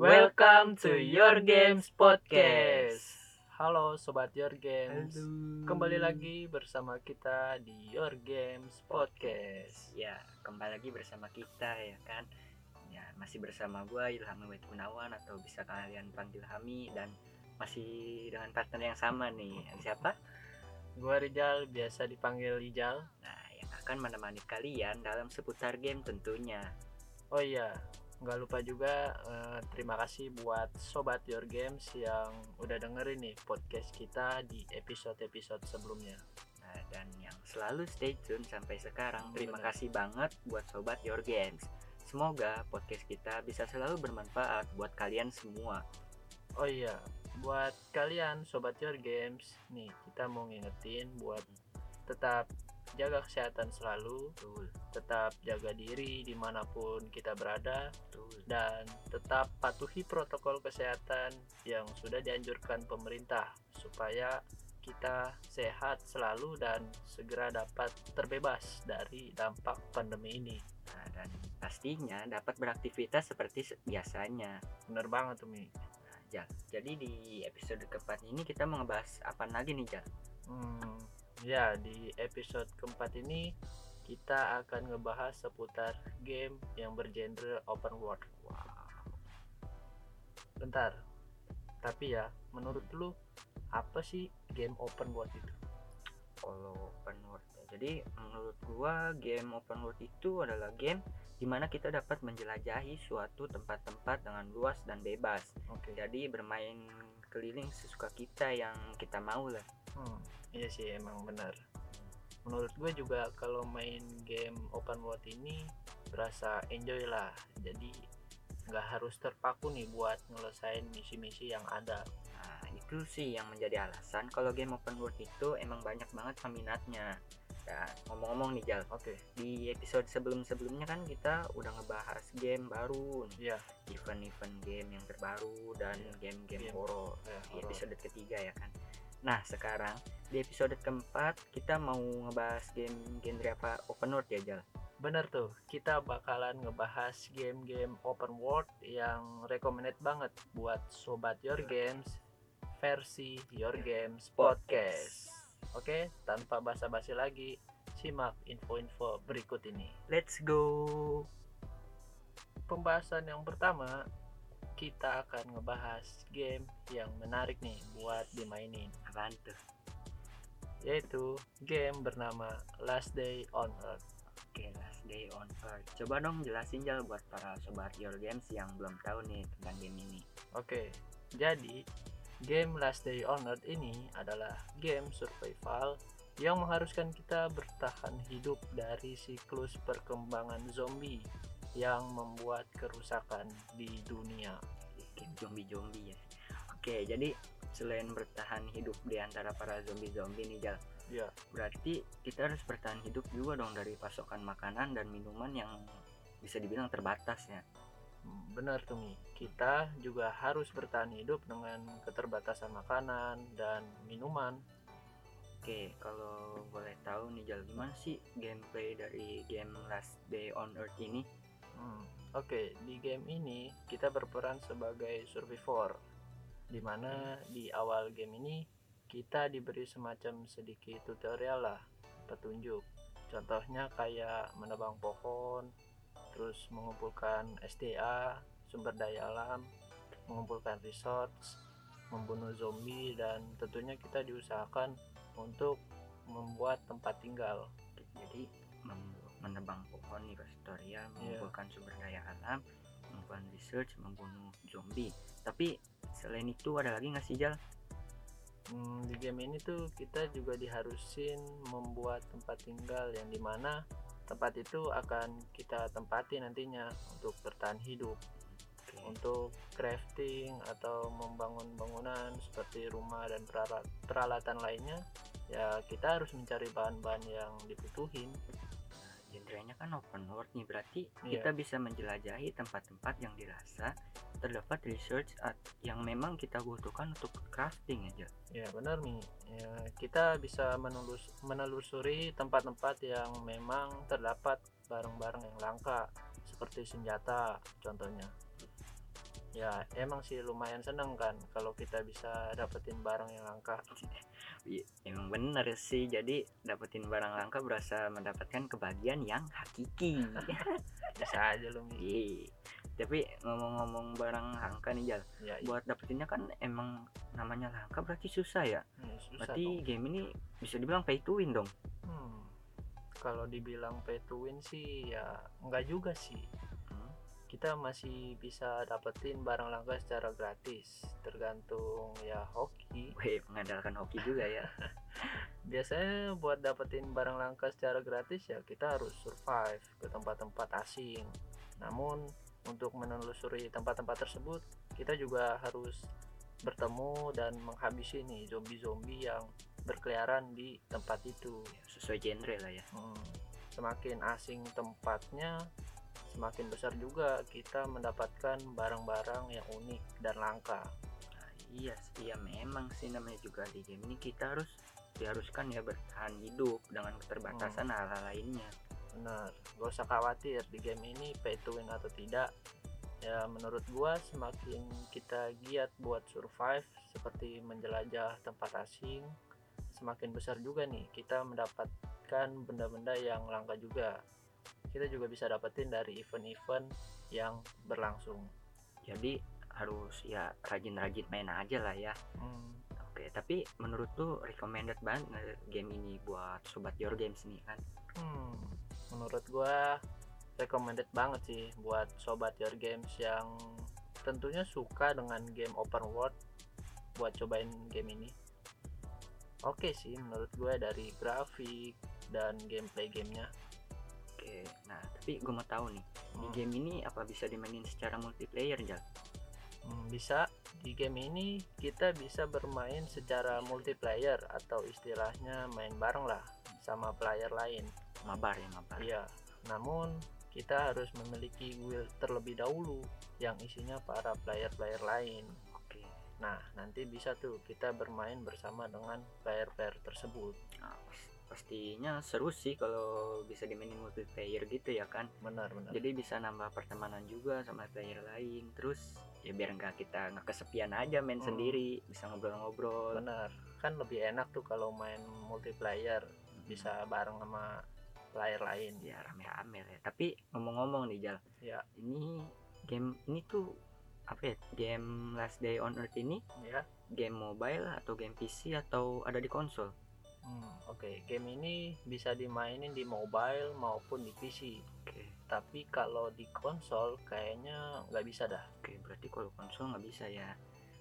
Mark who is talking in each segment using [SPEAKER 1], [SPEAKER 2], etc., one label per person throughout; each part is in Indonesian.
[SPEAKER 1] Welcome to Your Games Podcast. Halo sobat Your Games. Kembali lagi bersama kita di Your Games Podcast.
[SPEAKER 2] Ya, kembali lagi bersama kita ya kan. Ya, masih bersama gua Ilham Wait Gunawan atau bisa kalian panggil Hami dan masih dengan partner yang sama nih. Yang siapa?
[SPEAKER 1] Gua Rijal, biasa dipanggil Ijal.
[SPEAKER 2] Nah, yang akan menemani kalian dalam seputar game tentunya.
[SPEAKER 1] Oh iya, nggak lupa juga eh, terima kasih buat sobat Your Games yang udah dengerin nih podcast kita di episode-episode sebelumnya.
[SPEAKER 2] Nah, dan yang selalu stay tune sampai sekarang. Terima
[SPEAKER 1] Benar.
[SPEAKER 2] kasih banget buat sobat Your Games. Semoga podcast kita bisa selalu bermanfaat buat kalian semua.
[SPEAKER 1] Oh iya, buat kalian sobat Your Games, nih kita mau ngingetin buat tetap jaga kesehatan selalu,
[SPEAKER 2] Betul,
[SPEAKER 1] tetap jaga diri di mana pun kita berada,
[SPEAKER 2] betul.
[SPEAKER 1] dan tetap patuhi protokol kesehatan yang sudah dianjurkan pemerintah supaya kita sehat selalu dan segera dapat terbebas dari dampak pandemi ini.
[SPEAKER 2] Nah, dan pastinya dapat beraktivitas seperti se- biasanya.
[SPEAKER 1] Bener banget tuh Mi.
[SPEAKER 2] Jal. Jadi di episode keempat ini kita mau ngebahas apa lagi nih Jal?
[SPEAKER 1] Hmm, ya di episode keempat ini kita akan ngebahas seputar game yang bergenre open world.
[SPEAKER 2] Wow.
[SPEAKER 1] Bentar. Tapi ya, menurut lu apa sih game open world itu?
[SPEAKER 2] Kalau open world ya. Jadi menurut gua game open world itu adalah game di mana kita dapat menjelajahi suatu tempat-tempat dengan luas dan bebas.
[SPEAKER 1] Oke.
[SPEAKER 2] Jadi bermain keliling sesuka kita yang kita mau lah.
[SPEAKER 1] Hmm, iya sih emang benar. Menurut gue juga kalau main game open world ini berasa enjoy lah. Jadi nggak harus terpaku nih buat ngelesain misi-misi yang ada.
[SPEAKER 2] Nah, itu sih yang menjadi alasan kalau game open world itu emang banyak banget peminatnya. Dan ngomong-ngomong nih Jal,
[SPEAKER 1] Oke,
[SPEAKER 2] di episode sebelum-sebelumnya kan kita udah ngebahas game baru nih.
[SPEAKER 1] iya.
[SPEAKER 2] event-event game yang terbaru dan
[SPEAKER 1] Iya,
[SPEAKER 2] game-game
[SPEAKER 1] game.
[SPEAKER 2] horor
[SPEAKER 1] ya,
[SPEAKER 2] di
[SPEAKER 1] horor.
[SPEAKER 2] episode ketiga ya kan. Nah sekarang di episode keempat kita mau ngebahas game genre apa open world ya Jal.
[SPEAKER 1] Bener tuh, kita bakalan ngebahas game-game open world yang recommended banget buat sobat Your Games versi Your Games Podcast. Oke, tanpa basa-basi lagi, simak info-info berikut ini.
[SPEAKER 2] Let's go.
[SPEAKER 1] Pembahasan yang pertama, kita akan ngebahas game yang menarik nih buat dimainin,
[SPEAKER 2] Apaan tuh?
[SPEAKER 1] yaitu game bernama Last Day on Earth.
[SPEAKER 2] Oke, Last Day on Earth. Coba dong jelasin Jal buat para sobat Your Games yang belum tahu nih tentang game ini.
[SPEAKER 1] Oke, jadi game Last Day on Earth ini adalah game survival yang mengharuskan kita bertahan hidup dari siklus perkembangan zombie yang membuat kerusakan di dunia.
[SPEAKER 2] Game zombie-zombie ya. Oke, jadi selain bertahan hidup di antara para zombie-zombie nih Jal,
[SPEAKER 1] Ya,
[SPEAKER 2] berarti kita harus bertahan hidup juga dong dari pasokan makanan dan minuman yang bisa dibilang terbatas ya.
[SPEAKER 1] benar tuh Mi. Kita juga harus bertahan hidup dengan keterbatasan makanan dan minuman.
[SPEAKER 2] Oke, kalau boleh tahu nih Jal, gimana sih gameplay dari game Last Day on Earth ini?
[SPEAKER 1] Hmm, Oke, di game ini kita berperan sebagai survivor, di mana di awal game ini kita diberi semacam sedikit tutorial lah, petunjuk. Contohnya kayak menebang pohon, terus mengumpulkan SDA, sumber daya alam, mengumpulkan resource, membunuh zombie, dan tentunya kita diusahakan untuk membuat tempat tinggal.
[SPEAKER 2] Jadi mem- menebang pohon nih tutorial, mengumpulkan sumber daya alam, mengumpulkan research, membunuh zombie. Tapi selain itu ada lagi nggak sih Jal?
[SPEAKER 1] Hmm, di game ini tuh kita juga diharusin membuat tempat tinggal yang di mana tempat itu akan kita tempati nantinya untuk bertahan hidup
[SPEAKER 2] Oke.
[SPEAKER 1] untuk crafting atau membangun bangunan seperti rumah dan peralat- peralatan lainnya ya kita harus mencari bahan-bahan yang dibutuhin
[SPEAKER 2] genrenya kan open world nih berarti
[SPEAKER 1] Iya.
[SPEAKER 2] kita bisa menjelajahi tempat-tempat yang dirasa terdapat research yang memang kita butuhkan untuk crafting aja.
[SPEAKER 1] Ya benar nih ya, kita bisa menelus menelusuri tempat-tempat yang memang terdapat barang-barang yang langka seperti senjata contohnya. Ya emang sih lumayan seneng kan kalau kita bisa dapetin barang yang langka
[SPEAKER 2] emang bener sih jadi dapetin barang langka berasa mendapatkan kebahagiaan yang hakiki
[SPEAKER 1] bisa aja lu.
[SPEAKER 2] Iya. tapi ngomong-ngomong barang langka nih Jal
[SPEAKER 1] ya iya.
[SPEAKER 2] buat dapetinnya kan emang namanya langka berarti susah ya
[SPEAKER 1] Hmm, susah
[SPEAKER 2] berarti
[SPEAKER 1] dong.
[SPEAKER 2] game ini bisa dibilang pay to win dong
[SPEAKER 1] Hmm, kalau dibilang pay to win sih ya enggak juga sih. Kita masih bisa dapetin barang langka secara gratis tergantung ya hoki.
[SPEAKER 2] Wih, mengandalkan hoki juga ya.
[SPEAKER 1] Biasanya buat dapetin barang langka secara gratis ya kita harus survive ke tempat-tempat asing. Namun untuk menelusuri tempat-tempat tersebut kita juga harus bertemu dan menghabisi nih zombie-zombie yang berkeliaran di tempat itu.
[SPEAKER 2] Sesuai genre lah ya.
[SPEAKER 1] Hmm, semakin asing tempatnya semakin besar juga kita mendapatkan barang-barang yang unik dan langka.
[SPEAKER 2] Nah, iya sih ya memang sih namanya juga di game ini kita harus diharuskan ya bertahan hidup dengan keterbatasan hal-hal lainnya.
[SPEAKER 1] Benar gak usah khawatir di game ini pay to win atau tidak ya menurut gua semakin kita giat buat survive seperti menjelajah tempat asing semakin besar juga nih kita mendapatkan benda-benda yang langka juga kita juga bisa dapetin dari event-event yang berlangsung
[SPEAKER 2] jadi harus ya rajin-rajin main aja lah ya
[SPEAKER 1] Hmm,
[SPEAKER 2] oke tapi menurut tuh recommended banget game ini buat sobat your games nih kan
[SPEAKER 1] Hmm, menurut gua recommended banget sih buat sobat your games yang tentunya suka dengan game open world buat cobain game ini. Oke sih menurut gua dari grafik dan gameplay gamenya.
[SPEAKER 2] Oke nah tapi gue mau tahu nih di
[SPEAKER 1] Hmm,
[SPEAKER 2] game ini apa bisa dimainin secara multiplayer Jal?
[SPEAKER 1] hmm, bisa di game ini kita bisa bermain secara multiplayer atau istilahnya main bareng lah sama player lain.
[SPEAKER 2] mabar ya mabar
[SPEAKER 1] Iya, namun kita harus memiliki guild terlebih dahulu yang isinya para player-player lain.
[SPEAKER 2] oke
[SPEAKER 1] Nah, nanti bisa tuh kita bermain bersama dengan player-player tersebut.
[SPEAKER 2] Nah, pas- pastinya seru sih kalau bisa dimainin multiplayer gitu ya kan
[SPEAKER 1] Benar-benar.
[SPEAKER 2] jadi bisa nambah pertemanan juga sama player lain terus ya biar nggak kita nggak kesepian aja main
[SPEAKER 1] Hmm.
[SPEAKER 2] sendiri bisa ngobrol-ngobrol
[SPEAKER 1] Benar. Kan lebih enak tuh kalau main multiplayer bisa bareng sama player lain.
[SPEAKER 2] ya rame-rame ya tapi ngomong-ngomong nih Jal
[SPEAKER 1] Ya,
[SPEAKER 2] ini game ini tuh apa ya game Last Day on Earth ini
[SPEAKER 1] ya.
[SPEAKER 2] game mobile atau game PC atau ada di konsol
[SPEAKER 1] Hmm, oke. Game ini bisa dimainin di mobile maupun di PC.
[SPEAKER 2] oke.
[SPEAKER 1] Tapi kalau di konsol kayaknya nggak bisa dah.
[SPEAKER 2] oke berarti kalau konsol nggak bisa ya.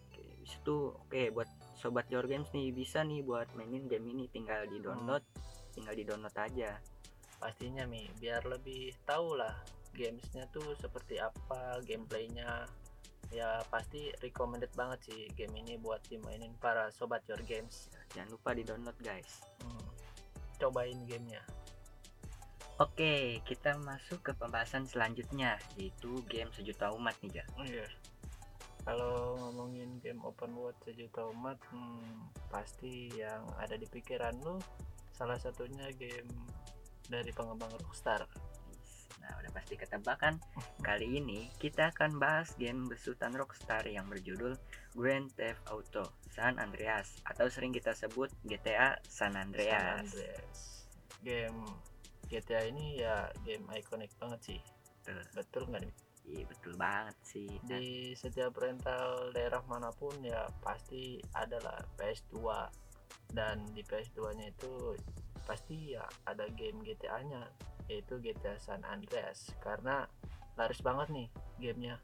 [SPEAKER 2] Oke bisa tuh oke buat sobat your games nih bisa nih buat mainin game ini. Tinggal di download tinggal di download aja.
[SPEAKER 1] Pastinya mi. Biar lebih tahu lah gamesnya tuh seperti apa gameplaynya. Ya pasti recommended banget sih game ini buat dimainin para sobat your games
[SPEAKER 2] jangan lupa di download guys.
[SPEAKER 1] Hmm, cobain gamenya.
[SPEAKER 2] Oke, kita masuk ke pembahasan selanjutnya yaitu game sejuta umat nih, Jal.
[SPEAKER 1] iya. Kalau ngomongin game open world sejuta umat hmm, pasti yang ada di pikiran lu salah satunya game dari pengembang Rockstar.
[SPEAKER 2] Nah, udah pasti ketebak kan? Kali ini kita akan bahas game besutan Rockstar yang berjudul Grand Theft Auto San Andreas atau sering kita sebut GTA San
[SPEAKER 1] San
[SPEAKER 2] Andreas.
[SPEAKER 1] Andreas. game GTA ini ya game ikonik banget sih
[SPEAKER 2] Betul.
[SPEAKER 1] betul nggak nih
[SPEAKER 2] Iya, betul banget sih.
[SPEAKER 1] Di setiap rental daerah mana pun ya pasti adalah PS2 dan di PS2 nya itu pasti ya ada game GTA nya yaitu GTA San Andreas karena laris banget nih gamenya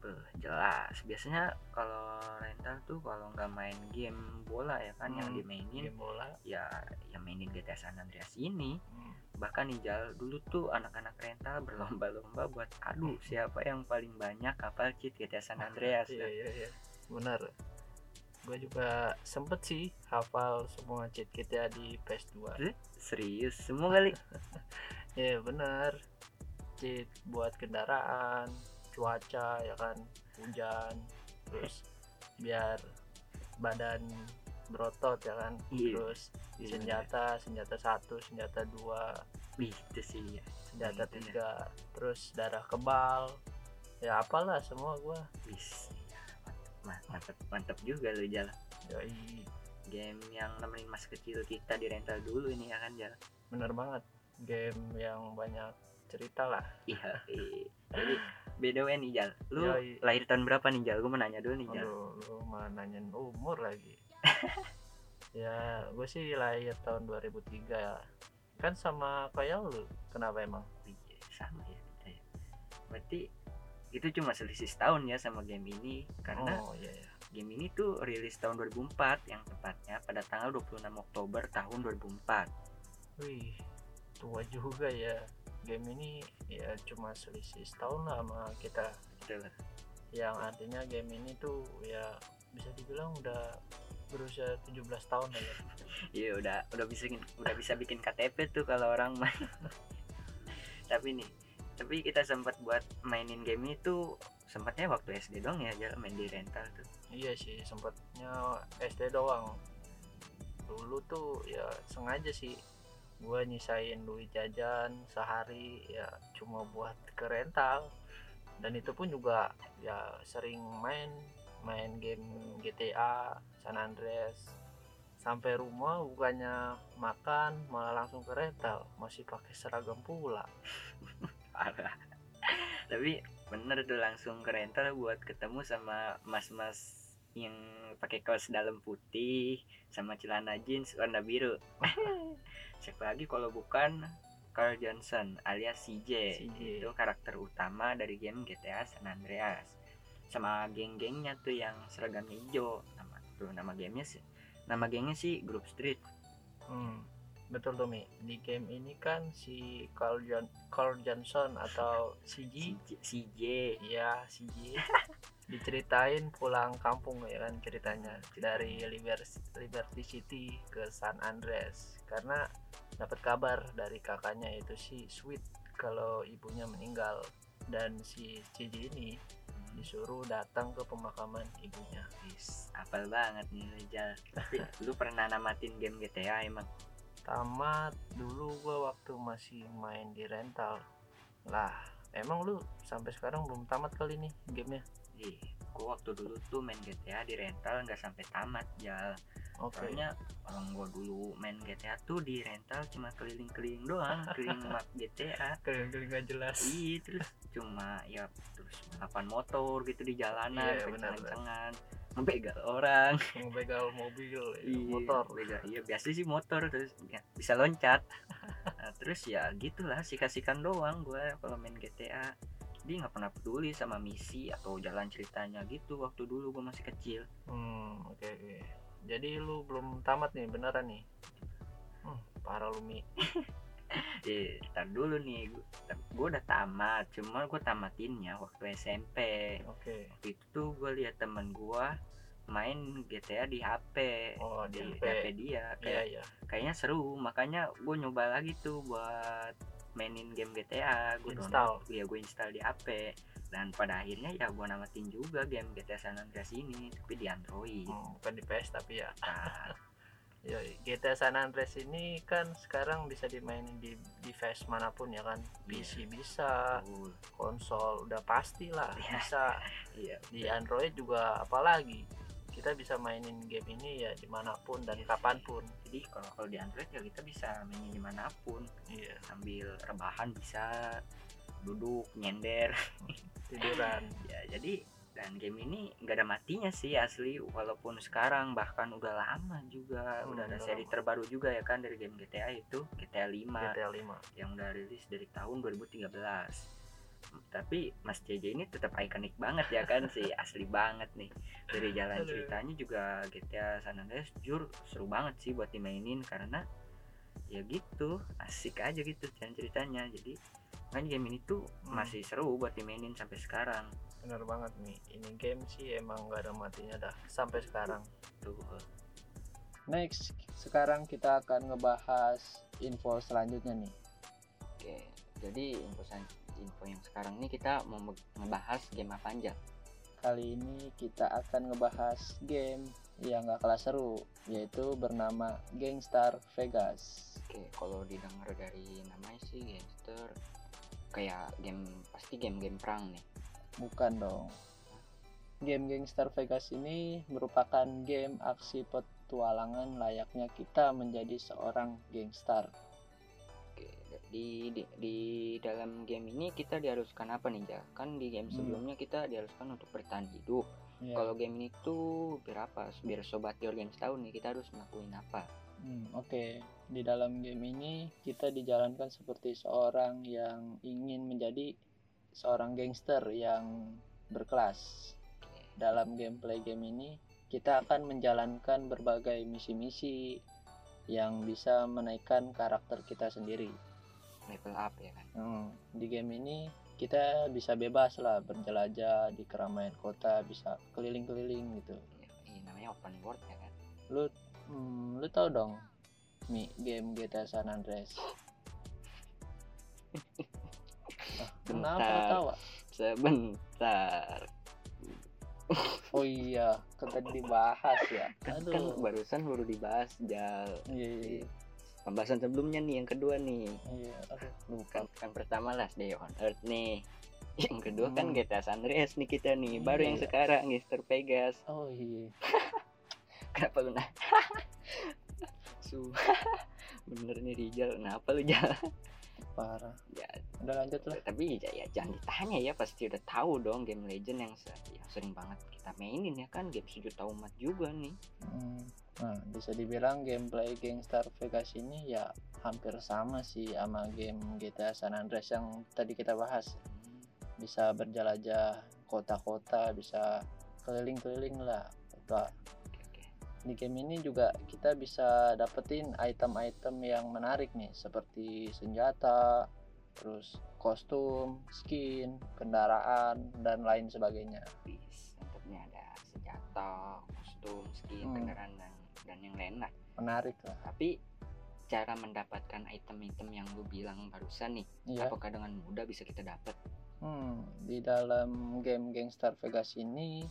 [SPEAKER 2] beuh, jelas. Biasanya kalau rental tuh kalau nggak main game bola ya kan yang
[SPEAKER 1] Hmm,
[SPEAKER 2] dimainin
[SPEAKER 1] game bola.
[SPEAKER 2] ya yang mainin GTA San Andreas ini.
[SPEAKER 1] Hmm,
[SPEAKER 2] bahkan nih Jal dulu tuh anak-anak rental berlomba-lomba buat adu siapa yang paling banyak kapal cheat GTA San Andreas?
[SPEAKER 1] Iya iya iya. Benar. Gue juga sempet sih hafal semua cheat GTA di PS2
[SPEAKER 2] serius? Semua kali?
[SPEAKER 1] Iya bener cheat buat kendaraan cuaca ya kan hujan terus biar badan berotot ya kan
[SPEAKER 2] Iya,
[SPEAKER 1] terus
[SPEAKER 2] iya,
[SPEAKER 1] senjata senjata satu senjata dua
[SPEAKER 2] Wih, itu sih ya
[SPEAKER 1] senjata
[SPEAKER 2] Gitu ya.
[SPEAKER 1] tiga terus darah kebal ya apalah semua gua
[SPEAKER 2] Wis. Ma- Mantep, mantep juga lu Jal.
[SPEAKER 1] yoi
[SPEAKER 2] Game yang nemenin masa kecil kita di rental dulu ini ya kan Jal.
[SPEAKER 1] bener banget game yang banyak cerita lah
[SPEAKER 2] Iya. Iya. Jadi beda nih Jal. Lu
[SPEAKER 1] Yoi.
[SPEAKER 2] lahir tahun berapa nih Jal? Gue mau nanya dulu nih Jal.
[SPEAKER 1] Aduh, lu mah nanyain umur lagi ya gue sih lahir tahun 2003 ya kan sama kayak lu kenapa emang
[SPEAKER 2] Iya, sama ya kita ya. Berarti itu cuma selisih setahun ya sama game ini karena
[SPEAKER 1] oh iya ya
[SPEAKER 2] game ini tuh rilis tahun 2004 yang tepatnya pada tanggal 26 Oktober tahun 2004.
[SPEAKER 1] wih tua juga ya game ini ya cuma selisih setahun lah sama kita
[SPEAKER 2] Betul.
[SPEAKER 1] yang artinya game ini tuh ya bisa dibilang udah berusia 17 tahun lah ya
[SPEAKER 2] Iya udah udah bisa bikin udah bisa bikin KTP tuh kalau orang main. tapi nih, tapi kita sempat buat mainin game ini tuh sempatnya waktu SD dong ya jalan main di rental tuh.
[SPEAKER 1] iya sih sempatnya SD doang dulu tuh ya sengaja sih gue nyisain duit jajan sehari ya cuma buat ke rental dan itu pun juga ya sering main main game GTA San Andreas sampai rumah bukannya makan malah langsung ke rental masih pakai seragam pula
[SPEAKER 2] Parah. tapi bener tuh langsung ke rental buat ketemu sama mas-mas yang pakai kaos dalam putih sama celana jeans warna biru. Siapa lagi kalau bukan Carl Johnson alias CJ,
[SPEAKER 1] CJ.
[SPEAKER 2] itu karakter utama dari game GTA San Andreas. Sama geng-gengnya tuh yang seragamnya hijau. Nama tuh nama gamenya sih. Nama gengnya sih Group Street.
[SPEAKER 1] Hmm, betul tuh Mi. Di game ini kan si Carl, Jon- Carl Johnson atau
[SPEAKER 2] CJ, CJ.
[SPEAKER 1] ya CG, diceritain pulang kampung ya kan ceritanya dari Liberty, City ke San Andreas karena dapat kabar dari kakaknya itu si Sweet kalau ibunya meninggal dan si CG ini disuruh datang ke pemakaman ibunya.
[SPEAKER 2] Wis, apal banget nih Rijal. Tapi lu pernah namatin game GTA emang?
[SPEAKER 1] tamat dulu gua waktu masih main di rental lah emang lu sampai sekarang belum tamat kali nih gamenya
[SPEAKER 2] Ih, gua waktu dulu tuh main GTA di rental nggak sampai tamat Jal.
[SPEAKER 1] oke.
[SPEAKER 2] Soalnya orang gua dulu main GTA tuh di rental cuma keliling-keliling doang, keliling map GTA.
[SPEAKER 1] keliling-keliling gak jelas.
[SPEAKER 2] Iya, terus cuma ya terus balapan motor gitu di jalanan,
[SPEAKER 1] benar,
[SPEAKER 2] kencang-kencangan, ngebegal orang.
[SPEAKER 1] ngebegal mobil ya,
[SPEAKER 2] Iya,
[SPEAKER 1] motor.
[SPEAKER 2] beda iya biasa sih motor terus ya, bisa loncat. Nah, terus ya gitulah sika-sikan doang gue kalau main GTA dia nggak pernah peduli sama misi atau jalan ceritanya gitu waktu dulu gue masih kecil.
[SPEAKER 1] Hmm oke oke. Jadi lu belum tamat nih beneran nih? Hmm, parah lu Mi.
[SPEAKER 2] Eh ntar dulu nih gue udah tamat cuma gue tamatinnya waktu SMP
[SPEAKER 1] oke.
[SPEAKER 2] Waktu itu tuh gue lihat temen gue main GTA di HP
[SPEAKER 1] oh
[SPEAKER 2] di
[SPEAKER 1] di
[SPEAKER 2] HP,
[SPEAKER 1] HP
[SPEAKER 2] dia
[SPEAKER 1] iya
[SPEAKER 2] kayak
[SPEAKER 1] iya
[SPEAKER 2] kayaknya seru makanya gue nyoba lagi tuh buat mainin game GTA gue
[SPEAKER 1] Install.
[SPEAKER 2] ya gue install di HP dan pada akhirnya ya gue namatin juga game GTA San Andreas ini tapi di Android
[SPEAKER 1] Hmm, bukan di PS tapi ya
[SPEAKER 2] Nah,
[SPEAKER 1] Ya, GTA San Andreas ini kan sekarang bisa dimainin di device mana pun ya kan. PC bisa,
[SPEAKER 2] betul.
[SPEAKER 1] konsol udah pasti lah
[SPEAKER 2] Iya.
[SPEAKER 1] bisa.
[SPEAKER 2] iya
[SPEAKER 1] Di Android juga apalagi. Kita bisa mainin game ini ya di mana pun dan kapan pun.
[SPEAKER 2] jadi kalau kalau di Android ya kita bisa mainin di mana pun
[SPEAKER 1] Iya,
[SPEAKER 2] sambil rebahan bisa duduk nyender
[SPEAKER 1] tiduran.
[SPEAKER 2] ya jadi dan game ini nggak ada matinya sih asli walaupun sekarang bahkan udah lama juga
[SPEAKER 1] Hmm,
[SPEAKER 2] udah ada seri
[SPEAKER 1] lama.
[SPEAKER 2] terbaru juga ya kan dari game GTA itu GTA 5
[SPEAKER 1] GTA 5.
[SPEAKER 2] yang udah rilis dari tahun 2013 tapi Mas JJ ini tetap ikonik banget ya kan sih asli banget nih dari jalan ceritanya juga GTA San Andreas jujur seru banget sih buat dimainin karena ya gitu asik aja gitu jalan ceritanya jadi kan game ini tuh
[SPEAKER 1] Hmm.
[SPEAKER 2] masih seru buat dimainin sampai sekarang
[SPEAKER 1] Bener banget nih. Ini game sih emang gak ada matinya dah sampai sekarang.
[SPEAKER 2] tuh
[SPEAKER 1] Next, sekarang kita akan ngebahas info selanjutnya nih.
[SPEAKER 2] oke jadi info san- info yang sekarang ini kita mau ngebahas game apa aja
[SPEAKER 1] Kali ini kita akan ngebahas game yang gak kalah seru, yaitu bernama Gangstar Vegas.
[SPEAKER 2] Oke, kalau didengar dari namanya sih gangster kayak game pasti game-game perang nih.
[SPEAKER 1] Bukan dong. Game Gangster Vegas ini merupakan game aksi petualangan layaknya kita menjadi seorang gangster.
[SPEAKER 2] Di, di di dalam game ini kita diharuskan apa nih, Ja? Kan di game
[SPEAKER 1] Hmm.
[SPEAKER 2] sebelumnya kita diharuskan untuk bertahan hidup.
[SPEAKER 1] Ya.
[SPEAKER 2] Kalau game ini tuh biar apa? Biar sobat Your Games tahu nih kita harus ngelakuin apa.
[SPEAKER 1] Hmm, Oke, di dalam game ini kita dijalankan seperti seorang yang ingin menjadi seorang gangster yang berkelas. Dalam gameplay game ini, kita akan menjalankan berbagai misi-misi yang bisa menaikkan karakter kita sendiri.
[SPEAKER 2] Level up ya kan.
[SPEAKER 1] Hmm, di game ini kita bisa bebas lah berjelajah di keramaian kota, bisa keliling-keliling gitu.
[SPEAKER 2] Ya, Ini namanya open world ya kan.
[SPEAKER 1] Lu, hmm, lu tau dong, Mi, game GTA San Andreas. Ah, kenapa lu
[SPEAKER 2] Bentar.
[SPEAKER 1] tawa?
[SPEAKER 2] Sebentar.
[SPEAKER 1] Oh iya, kan tadi dibahas ya.
[SPEAKER 2] Kan, kan
[SPEAKER 1] Aduh.
[SPEAKER 2] barusan baru dibahas Jal.
[SPEAKER 1] Iya, iya,
[SPEAKER 2] Pembahasan sebelumnya nih yang kedua nih.
[SPEAKER 1] iya. Aduh, lupa.
[SPEAKER 2] Kan, kan pertama Last Day on Earth nih. Yang kedua kan
[SPEAKER 1] Hmm.
[SPEAKER 2] GTA San Andreas nih kita nih. Baru yang
[SPEAKER 1] Iya.
[SPEAKER 2] sekarang Gangster Vegas.
[SPEAKER 1] Oh iya.
[SPEAKER 2] Kenapa lu nah? Su. Bener nih Rijal. Kenapa lu Jal?
[SPEAKER 1] Parah.
[SPEAKER 2] Ya,
[SPEAKER 1] Udah lanjut lah.
[SPEAKER 2] tapi ya, ya jangan ditanya ya pasti udah tahu dong game Legend yang, se- yang sering banget kita mainin ya kan game sejuta umat juga nih.
[SPEAKER 1] Hmm. Nah, bisa dibilang gameplay Gangstar Vegas ini ya hampir sama sih sama game GTA San Andreas yang tadi kita bahas. Bisa berjelajah kota-kota, bisa keliling-keliling lah. Kota. Di game ini juga kita bisa dapetin item-item yang menarik nih, seperti senjata, terus kostum, skin, kendaraan, dan lain sebagainya.
[SPEAKER 2] Bis, ada senjata, kostum, skin,
[SPEAKER 1] Hmm.
[SPEAKER 2] kendaraan dan dan yang lain lah.
[SPEAKER 1] Menarik lah.
[SPEAKER 2] Tapi cara mendapatkan item-item yang lu bilang barusan nih,
[SPEAKER 1] Iya.
[SPEAKER 2] apakah dengan mudah bisa kita dapat?
[SPEAKER 1] Hmm, di dalam game Gangstar Vegas ini,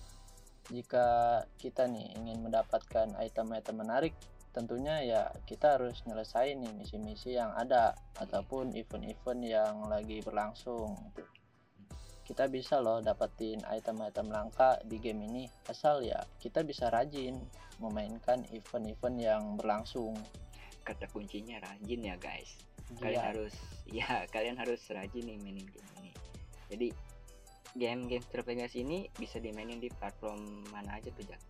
[SPEAKER 1] jika kita nih ingin mendapatkan item-item menarik, tentunya ya kita harus nyelesain nih misi-misi yang ada ataupun event-event yang lagi berlangsung. gitu. Kita bisa loh dapetin item-item langka di game ini asal ya kita bisa rajin memainkan event-event yang berlangsung.
[SPEAKER 2] Kata kuncinya rajin ya guys. Kalian
[SPEAKER 1] Iya.
[SPEAKER 2] harus ya kalian harus rajin nih mainin game ini. Jadi game game Vegas ini bisa dimainin di platform mana aja tuh Jak?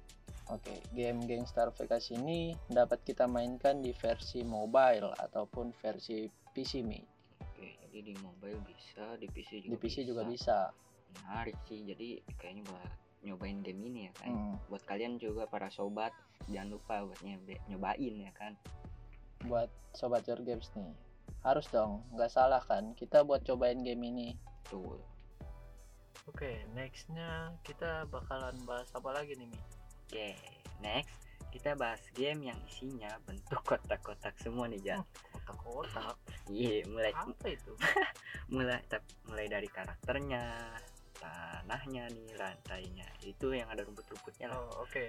[SPEAKER 1] Oke, game Gangstar Vegas ini dapat kita mainkan di versi mobile ataupun versi PC Mi.
[SPEAKER 2] Jadi di mobile bisa, di PC juga
[SPEAKER 1] Di PC juga bisa.
[SPEAKER 2] Menarik sih. Jadi kayaknya buat nyobain game ini ya kan.
[SPEAKER 1] Hmm,
[SPEAKER 2] Buat kalian juga para sobat jangan lupa buat nyoba- nyobain ya kan.
[SPEAKER 1] buat sobat your games nih, harus dong, nggak salah kan? Kita buat cobain game ini.
[SPEAKER 2] Tuh.
[SPEAKER 1] Oke, nextnya kita bakalan bahas apa lagi nih Mi?
[SPEAKER 2] Oke, next kita bahas game yang isinya bentuk kotak-kotak semua nih Jan.
[SPEAKER 1] Kotak-kotak.
[SPEAKER 2] Iya, mulai
[SPEAKER 1] Apa itu?
[SPEAKER 2] mulai mulai dari karakternya, tanahnya nih, lantainya. Itu yang ada rumput-rumputnya lah.
[SPEAKER 1] Oh, oke.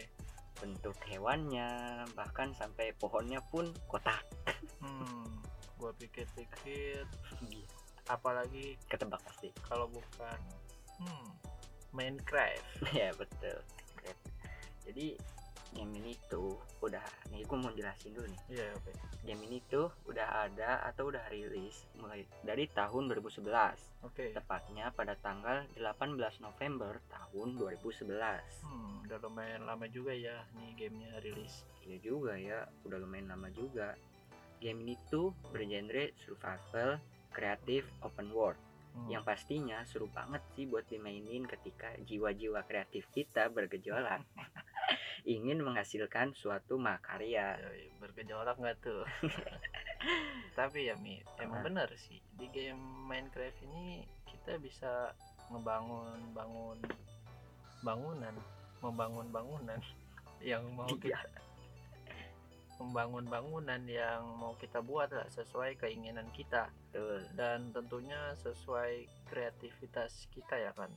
[SPEAKER 2] Bentuk hewannya, bahkan sampai pohonnya pun kotak.
[SPEAKER 1] Hmm, gua pikir-pikir apalagi
[SPEAKER 2] Ketebak pasti.
[SPEAKER 1] kalau bukan hmm, Minecraft.
[SPEAKER 2] ya betul. Jadi game ini tuh udah nih gue mau jelasin dulu nih.
[SPEAKER 1] Iya, oke.
[SPEAKER 2] Game ini tuh udah ada atau udah rilis mulai dari tahun 2011.
[SPEAKER 1] Oke.
[SPEAKER 2] Tepatnya pada tanggal 18 November tahun 2011.
[SPEAKER 1] Hmm, udah lumayan lama juga ya nih gamenya rilis.
[SPEAKER 2] Iya juga ya, udah lumayan lama juga. Game ini tuh bergenre survival, kreatif, open world.
[SPEAKER 1] Hmm.
[SPEAKER 2] Yang pastinya seru banget sih buat dimainin ketika jiwa-jiwa kreatif kita bergejolak. Ingin menghasilkan suatu makarya.
[SPEAKER 1] Bergejolak nggak tuh? Tapi ya Mi, emang bener sih di game Minecraft ini kita bisa ngebangun bangun bangunan, membangun bangunan yang mau kita
[SPEAKER 2] Iya.
[SPEAKER 1] membangun bangunan yang mau kita buat lah sesuai keinginan kita
[SPEAKER 2] Betul.
[SPEAKER 1] dan tentunya sesuai kreativitas kita ya kan.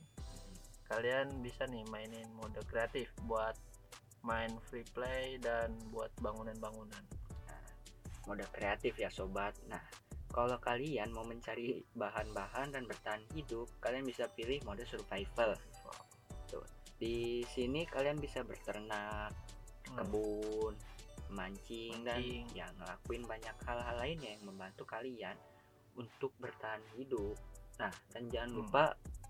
[SPEAKER 1] Kalian bisa nih mainin mode kreatif buat main free play dan buat bangunan-bangunan.
[SPEAKER 2] Mode kreatif ya sobat. Nah, kalau kalian mau mencari bahan-bahan dan bertahan hidup kalian bisa pilih mode survival Tuh. di sini kalian bisa berternak
[SPEAKER 1] Hmm.
[SPEAKER 2] kebun mancing dan
[SPEAKER 1] Mancing.
[SPEAKER 2] ya ngelakuin banyak hal-hal lainnya yang membantu kalian untuk bertahan hidup nah dan jangan
[SPEAKER 1] Hmm.
[SPEAKER 2] lupa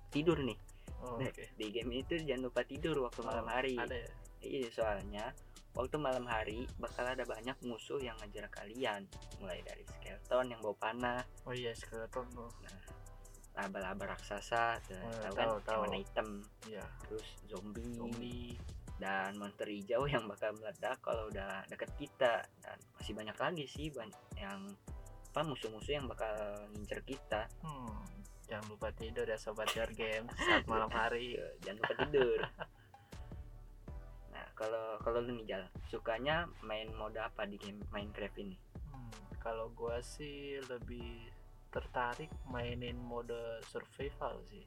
[SPEAKER 2] tidur nih
[SPEAKER 1] Oh,
[SPEAKER 2] Nah,
[SPEAKER 1] Oke.
[SPEAKER 2] di game itu jangan lupa tidur waktu malam
[SPEAKER 1] Oh,
[SPEAKER 2] hari
[SPEAKER 1] Ada ya.
[SPEAKER 2] Iya soalnya waktu malam hari bakal ada banyak musuh yang ngejar kalian mulai dari skeleton yang bawa panah
[SPEAKER 1] Oh iya skeleton tuh.
[SPEAKER 2] laba-laba raksasa tuh,
[SPEAKER 1] Oh,
[SPEAKER 2] tahu
[SPEAKER 1] tahu,
[SPEAKER 2] kan yang
[SPEAKER 1] tahu.
[SPEAKER 2] warna hitam
[SPEAKER 1] Iya.
[SPEAKER 2] terus zombie,
[SPEAKER 1] Zombie.
[SPEAKER 2] dan monster hijau yang bakal meledak kalau udah deket kita dan masih banyak lagi sih banyak yang apa musuh-musuh yang bakal ngincer kita
[SPEAKER 1] Hmm. Jangan lupa tidur ya sobat Your Game saat malam hari.
[SPEAKER 2] Jangan lupa tidur nah kalau kalau lu nih Jal sukanya main mode apa di game Minecraft ini
[SPEAKER 1] Hmm, kalau gua sih lebih tertarik mainin mode survival sih.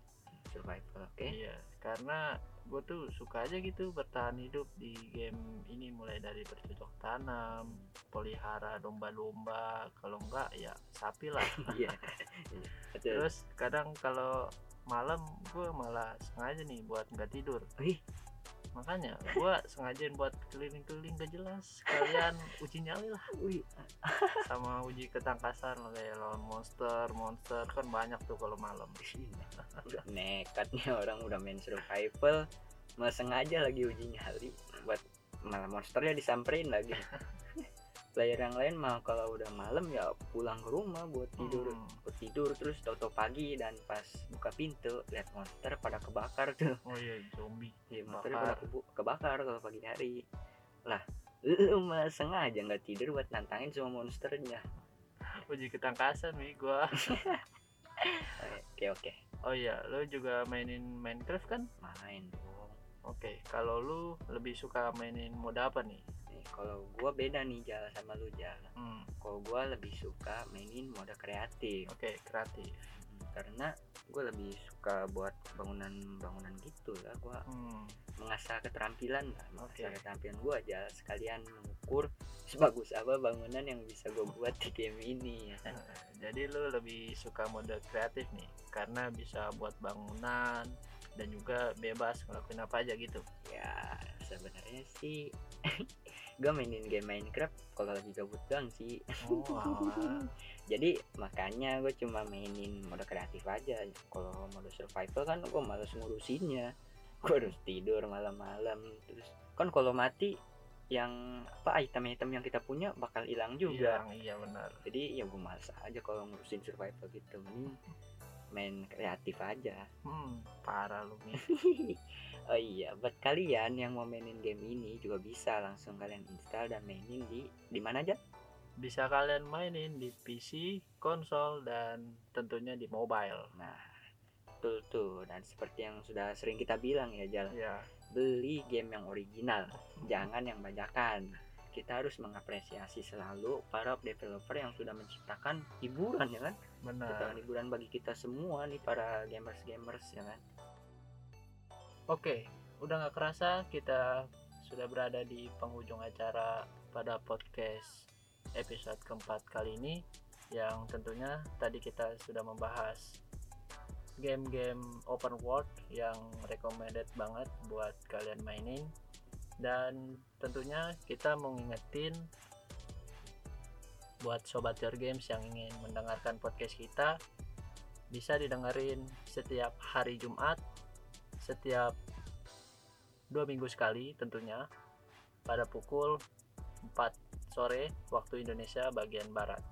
[SPEAKER 2] survival oke
[SPEAKER 1] Iya, karena gue tuh suka aja gitu bertahan hidup di game ini mulai dari bercocok tanam, pelihara domba-domba, kalau enggak ya sapi lah.
[SPEAKER 2] iya Iya,
[SPEAKER 1] Terus kadang kalau malam gue malah sengaja nih buat nggak tidur.
[SPEAKER 2] Wih.
[SPEAKER 1] Makanya gue sengajain buat keliling-keliling gak jelas. Kalian uji nyali lah. Sama uji ketangkasan lah kayak lawan monster, monster kan banyak tuh kalau malam.
[SPEAKER 2] udah nekat nih orang udah main survival malah sengaja lagi uji nyali. Buat malah monsternya disamperin lagi player yang lain mah kalau udah malam ya pulang ke rumah buat tidur
[SPEAKER 1] Hmm.
[SPEAKER 2] buat tidur terus tau-tau pagi dan pas buka pintu lihat monster pada kebakar tuh
[SPEAKER 1] Oh iya zombie.
[SPEAKER 2] ya, monster pada kebakar kalau pagi hari lah lu malah sengaja nggak tidur buat nantangin semua monsternya
[SPEAKER 1] Uji ketangkasan nih gua.
[SPEAKER 2] oke oke
[SPEAKER 1] Oh iya, lo juga mainin Minecraft kan?
[SPEAKER 2] main
[SPEAKER 1] Oke, kalau lu lebih suka mainin mode apa nih?
[SPEAKER 2] Nih, kalau gua beda nih jalan sama lu jalan
[SPEAKER 1] Hmm,
[SPEAKER 2] kalau gua lebih suka mainin mode kreatif
[SPEAKER 1] oke, kreatif.
[SPEAKER 2] Hmm, karena gue lebih suka buat bangunan-bangunan gitu lah gua
[SPEAKER 1] Hmm,
[SPEAKER 2] mengasah keterampilan lah mengasah
[SPEAKER 1] Oke.
[SPEAKER 2] keterampilan gua aja sekalian mengukur sebagus apa bangunan yang bisa gue buat di game ini ya
[SPEAKER 1] jadi lu lebih suka mode kreatif nih, karena bisa buat bangunan dan juga bebas ngelakuin apa aja gitu.
[SPEAKER 2] ya sebenarnya sih gue mainin game Minecraft kalau lagi gabut doang sih.
[SPEAKER 1] Oh,
[SPEAKER 2] jadi makanya gue cuma mainin mode kreatif aja. Kalau mode survival kan gue males ngurusinnya. Gue harus tidur malam-malam. Terus kan kalau mati yang apa item-item yang kita punya bakal hilang juga.
[SPEAKER 1] Iya, iya benar.
[SPEAKER 2] jadi ya gue males aja kalau ngurusin survival gitu. Mending main kreatif aja.
[SPEAKER 1] Hmm, parah lu
[SPEAKER 2] oh iya buat kalian yang mau mainin game ini juga bisa langsung kalian install dan mainin di di mana aja?
[SPEAKER 1] Bisa kalian mainin di PC, konsol, dan tentunya di mobile.
[SPEAKER 2] nah betul tuh. Dan seperti yang sudah sering kita bilang ya Jal
[SPEAKER 1] Ya,
[SPEAKER 2] beli game yang original. Jangan yang bajakan kita harus mengapresiasi selalu para developer yang sudah menciptakan hiburan ya kan?
[SPEAKER 1] Benar.
[SPEAKER 2] ciptakan hiburan bagi kita semua nih para gamers gamers ya kan?
[SPEAKER 1] Oke, udah nggak kerasa kita sudah berada di penghujung acara pada podcast episode keempat kali ini yang tentunya tadi kita sudah membahas game-game open world yang recommended banget buat kalian mainin dan tentunya kita mau ngingetin buat sobat your games yang ingin mendengarkan podcast kita bisa didengerin setiap hari Jumat setiap dua minggu sekali tentunya pada pukul 4 sore waktu Indonesia bagian barat.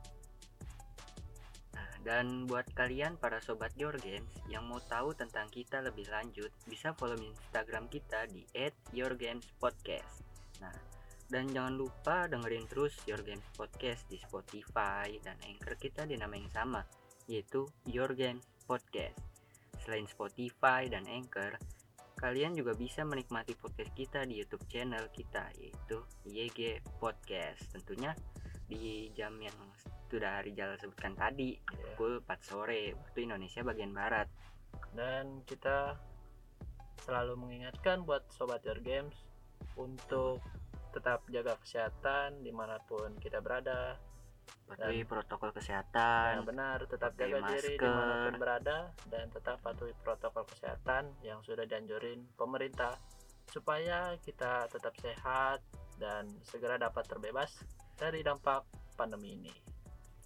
[SPEAKER 2] Dan buat kalian para sobat Your Games yang mau tahu tentang kita lebih lanjut, bisa follow Instagram kita di @yourgamespodcast. Nah, dan jangan lupa dengerin terus Your Games Podcast di Spotify dan Anchor kita di nama yang sama, yaitu Your Games Podcast. Selain Spotify dan Anchor, kalian juga bisa menikmati podcast kita di YouTube channel kita, yaitu YG Podcast. Tentunya di jam yang sudah hari jalan sebutkan tadi
[SPEAKER 1] yeah.
[SPEAKER 2] pukul 4 sore waktu Indonesia bagian barat
[SPEAKER 1] dan kita selalu mengingatkan buat sobat your games untuk tetap jaga kesehatan di mana pun kita berada
[SPEAKER 2] patuhi protokol kesehatan yang
[SPEAKER 1] benar tetap jaga masker. diri
[SPEAKER 2] di
[SPEAKER 1] mana pun berada dan tetap patuhi protokol kesehatan yang sudah dianjurin pemerintah supaya kita tetap sehat dan segera dapat terbebas dari dampak pandemi ini.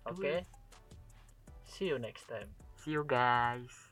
[SPEAKER 1] Oke. Okay? See you next time.
[SPEAKER 2] See you guys.